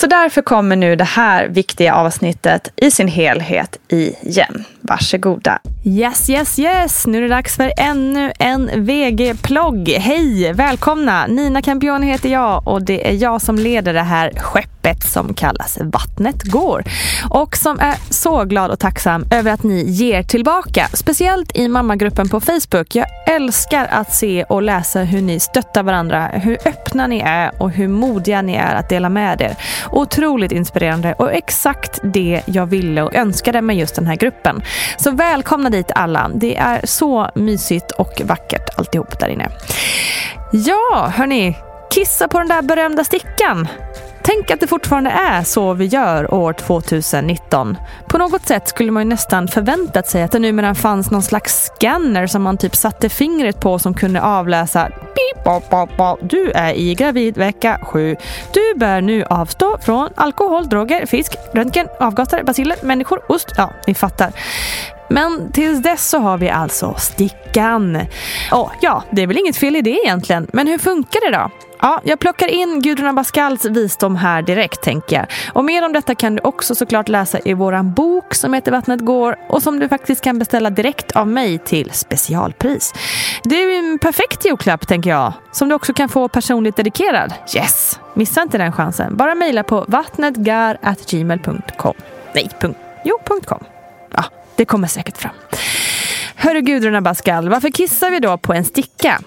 Så därför kommer nu det här viktiga avsnittet i sin helhet igen. Varsågoda. Yes, yes, yes. Nu är det dags för ännu en VG-plogg. Hej, välkomna. Nina Campioni heter jag och det är jag som leder det här skeppet som kallas Vattnet går. Och som är så glad och tacksam över att ni ger tillbaka. Speciellt i mammagruppen på Facebook. Jag älskar att se och läsa hur ni stöttar varandra, hur öppna ni är och hur modiga ni är att dela med er. Otroligt inspirerande och exakt det jag ville och önskade med just den här gruppen. Så välkomna dit alla. Det är så mysigt och vackert alltihop där inne. Ja, hörni. Kissa på den där berömda stickan. Tänk att det fortfarande är så vi gör år 2019. På något sätt skulle man ju nästan förväntat sig att det numera fanns någon slags scanner som man typ satte fingret på som kunde avläsa Beep, bop, bop, bop. Du är i gravid vecka 7. Du bör nu avstå från alkohol, droger, fisk, röntgen, avgaser, basiller, människor, ost. Ja, ni fattar. Men tills dess så har vi alltså stickan. Oh, ja, det är väl inget fel i det egentligen. Men hur funkar det då? Ja, jag plockar in Gudrun Abascals visdom här direkt tänker jag. Och mer om detta kan du också såklart läsa i våran bok som heter Vattnet går och som du faktiskt kan beställa direkt av mig till specialpris. Det är en perfekt julklapp tänker jag, som du också kan få personligt dedikerad. Yes! Missa inte den chansen. Bara mejla på vattnetgar.gmail.com. Nej, punkt. Jo, punkt .com. Ja, det kommer säkert fram. Hörru Gudrun Abascal, varför kissar vi då på en sticka?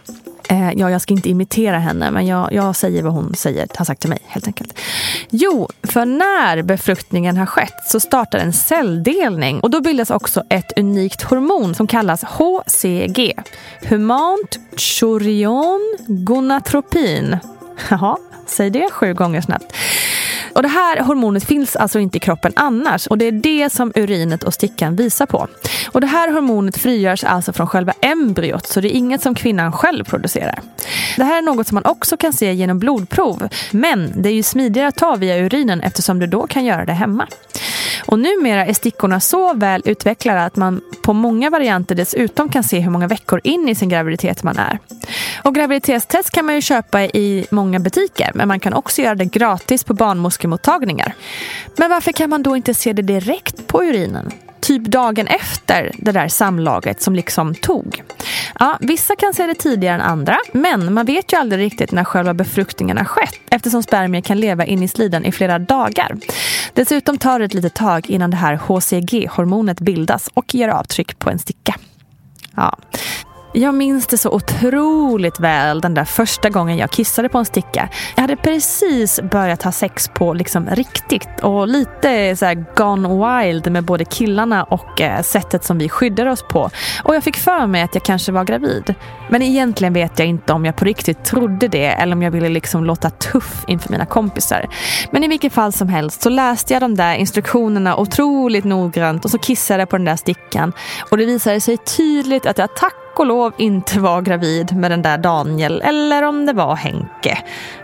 Eh, ja, jag ska inte imitera henne, men jag, jag säger vad hon säger, har sagt till mig helt enkelt. Jo, för när befruktningen har skett så startar en celldelning och då bildas också ett unikt hormon som kallas HCG. Humant chorion gonatropin. Jaha, säg det sju gånger snabbt. Och det här hormonet finns alltså inte i kroppen annars och det är det som urinet och stickan visar på. Och det här hormonet frigörs alltså från själva embryot så det är inget som kvinnan själv producerar. Det här är något som man också kan se genom blodprov men det är ju smidigare att ta via urinen eftersom du då kan göra det hemma. Och numera är stickorna så väl utvecklade att man på många varianter dessutom kan se hur många veckor in i sin graviditet man är. Och graviditetstest kan man ju köpa i många butiker men man kan också göra det gratis på barnmorskemottagningar. Men varför kan man då inte se det direkt på urinen? typ dagen efter det där samlaget som liksom tog. Ja, vissa kan se det tidigare än andra, men man vet ju aldrig riktigt när själva befruktningen har skett eftersom spermier kan leva in i slidan i flera dagar. Dessutom tar det ett litet tag innan det här HCG-hormonet bildas och ger avtryck på en sticka. Ja. Jag minns det så otroligt väl den där första gången jag kissade på en sticka. Jag hade precis börjat ha sex på liksom riktigt och lite så här gone wild med både killarna och eh, sättet som vi skyddade oss på. Och jag fick för mig att jag kanske var gravid. Men egentligen vet jag inte om jag på riktigt trodde det eller om jag ville liksom låta tuff inför mina kompisar. Men i vilket fall som helst så läste jag de där instruktionerna otroligt noggrant och så kissade jag på den där stickan. Och det visade sig tydligt att jag tack och lov inte var gravid med den där Daniel eller om det var Henke.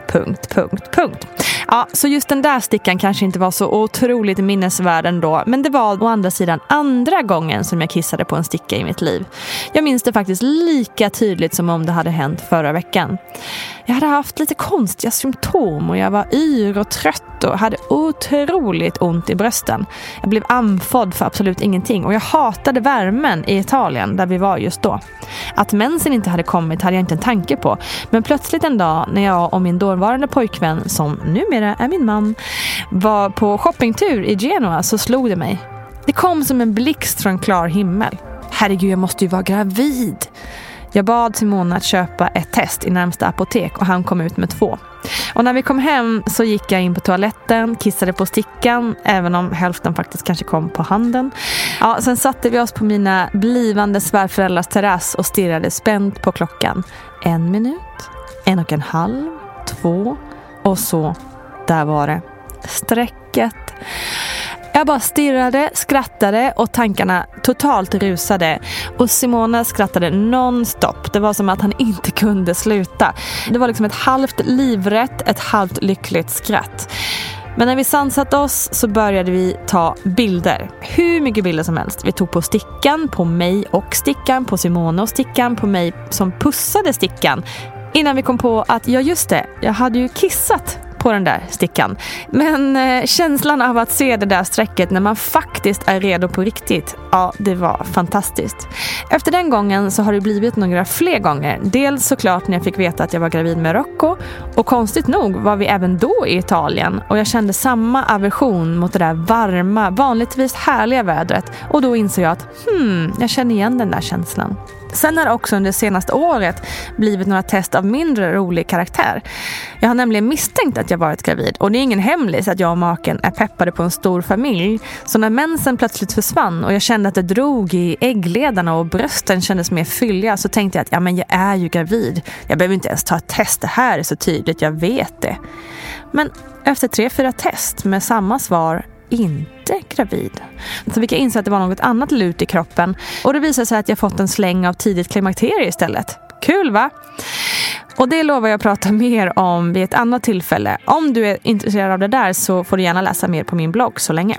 Punkt, punkt, punkt. Ja, så just den där stickan kanske inte var så otroligt minnesvärd ändå. Men det var å andra sidan andra gången som jag kissade på en sticka i mitt liv. Jag minns det faktiskt lika tydligt som om det hade hänt förra veckan. Jag hade haft lite konstiga symptom och jag var yr och trött och hade otroligt ont i brösten. Jag blev andfådd för absolut ingenting och jag hatade värmen i Italien där vi var just då. Att mensen inte hade kommit hade jag inte en tanke på. Men plötsligt en dag när jag och min dåvarande pojkvän, som numera är min man, var på shoppingtur i Genua så slog det mig. Det kom som en blixt från klar himmel. Herregud, jag måste ju vara gravid. Jag bad Simona att köpa ett test i närmsta apotek och han kom ut med två. Och när vi kom hem så gick jag in på toaletten, kissade på stickan, även om hälften faktiskt kanske kom på handen. Ja, sen satte vi oss på mina blivande svärföräldrars terrass och stirrade spänt på klockan. En minut, en och en halv, två och så, där var det. Strecket. Jag bara stirrade, skrattade och tankarna totalt rusade. Och Simona skrattade nonstop. Det var som att han inte kunde sluta. Det var liksom ett halvt livrätt, ett halvt lyckligt skratt. Men när vi sansat oss så började vi ta bilder. Hur mycket bilder som helst. Vi tog på stickan, på mig och stickan, på Simona och stickan, på mig som pussade stickan. Innan vi kom på att, ja just det, jag hade ju kissat på den där stickan. Men eh, känslan av att se det där strecket när man faktiskt är redo på riktigt, ja det var fantastiskt. Efter den gången så har det blivit några fler gånger. Dels såklart när jag fick veta att jag var gravid med Rocco och konstigt nog var vi även då i Italien och jag kände samma aversion mot det där varma, vanligtvis härliga vädret och då insåg jag att hmm, jag känner igen den där känslan. Sen har det också under det senaste året blivit några test av mindre rolig karaktär. Jag har nämligen misstänkt att jag varit gravid och det är ingen hemlis att jag och maken är peppade på en stor familj. Så när mensen plötsligt försvann och jag kände att det drog i äggledarna och brösten kändes mer fylliga så tänkte jag att ja, men jag är ju gravid. Jag behöver inte ens ta ett test, det här är så tydligt, jag vet det. Men efter tre, fyra test med samma svar inte gravid. Så fick jag inse att det var något annat lut i kroppen och det visade sig att jag fått en släng av tidigt klimakterie istället. Kul va? Och det lovar jag att prata mer om vid ett annat tillfälle. Om du är intresserad av det där så får du gärna läsa mer på min blogg så länge.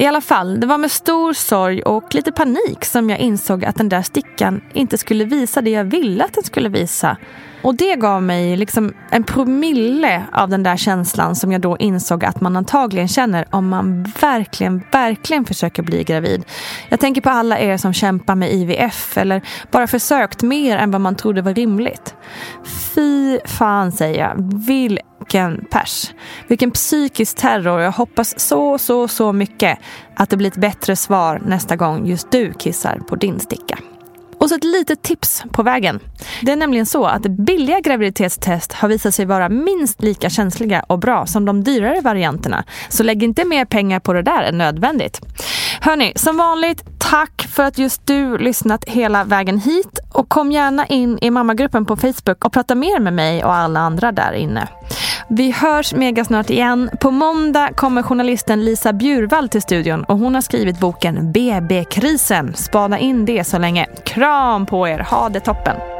I alla fall, det var med stor sorg och lite panik som jag insåg att den där stickan inte skulle visa det jag ville att den skulle visa. Och det gav mig liksom en promille av den där känslan som jag då insåg att man antagligen känner om man verkligen, verkligen försöker bli gravid. Jag tänker på alla er som kämpar med IVF eller bara försökt mer än vad man trodde var rimligt. Fy fan säger jag, vill vilken pers. Vilken psykisk terror. Jag hoppas så, så, så mycket att det blir ett bättre svar nästa gång just du kissar på din sticka. Och så ett litet tips på vägen. Det är nämligen så att billiga graviditetstest har visat sig vara minst lika känsliga och bra som de dyrare varianterna. Så lägg inte mer pengar på det där än nödvändigt. Hörni, som vanligt, tack för att just du lyssnat hela vägen hit. Och kom gärna in i mammagruppen på Facebook och prata mer med mig och alla andra där inne. Vi hörs mega snart igen. På måndag kommer journalisten Lisa Bjurvall till studion och hon har skrivit boken BB-krisen. Spana in det så länge. Kram på er, ha det toppen!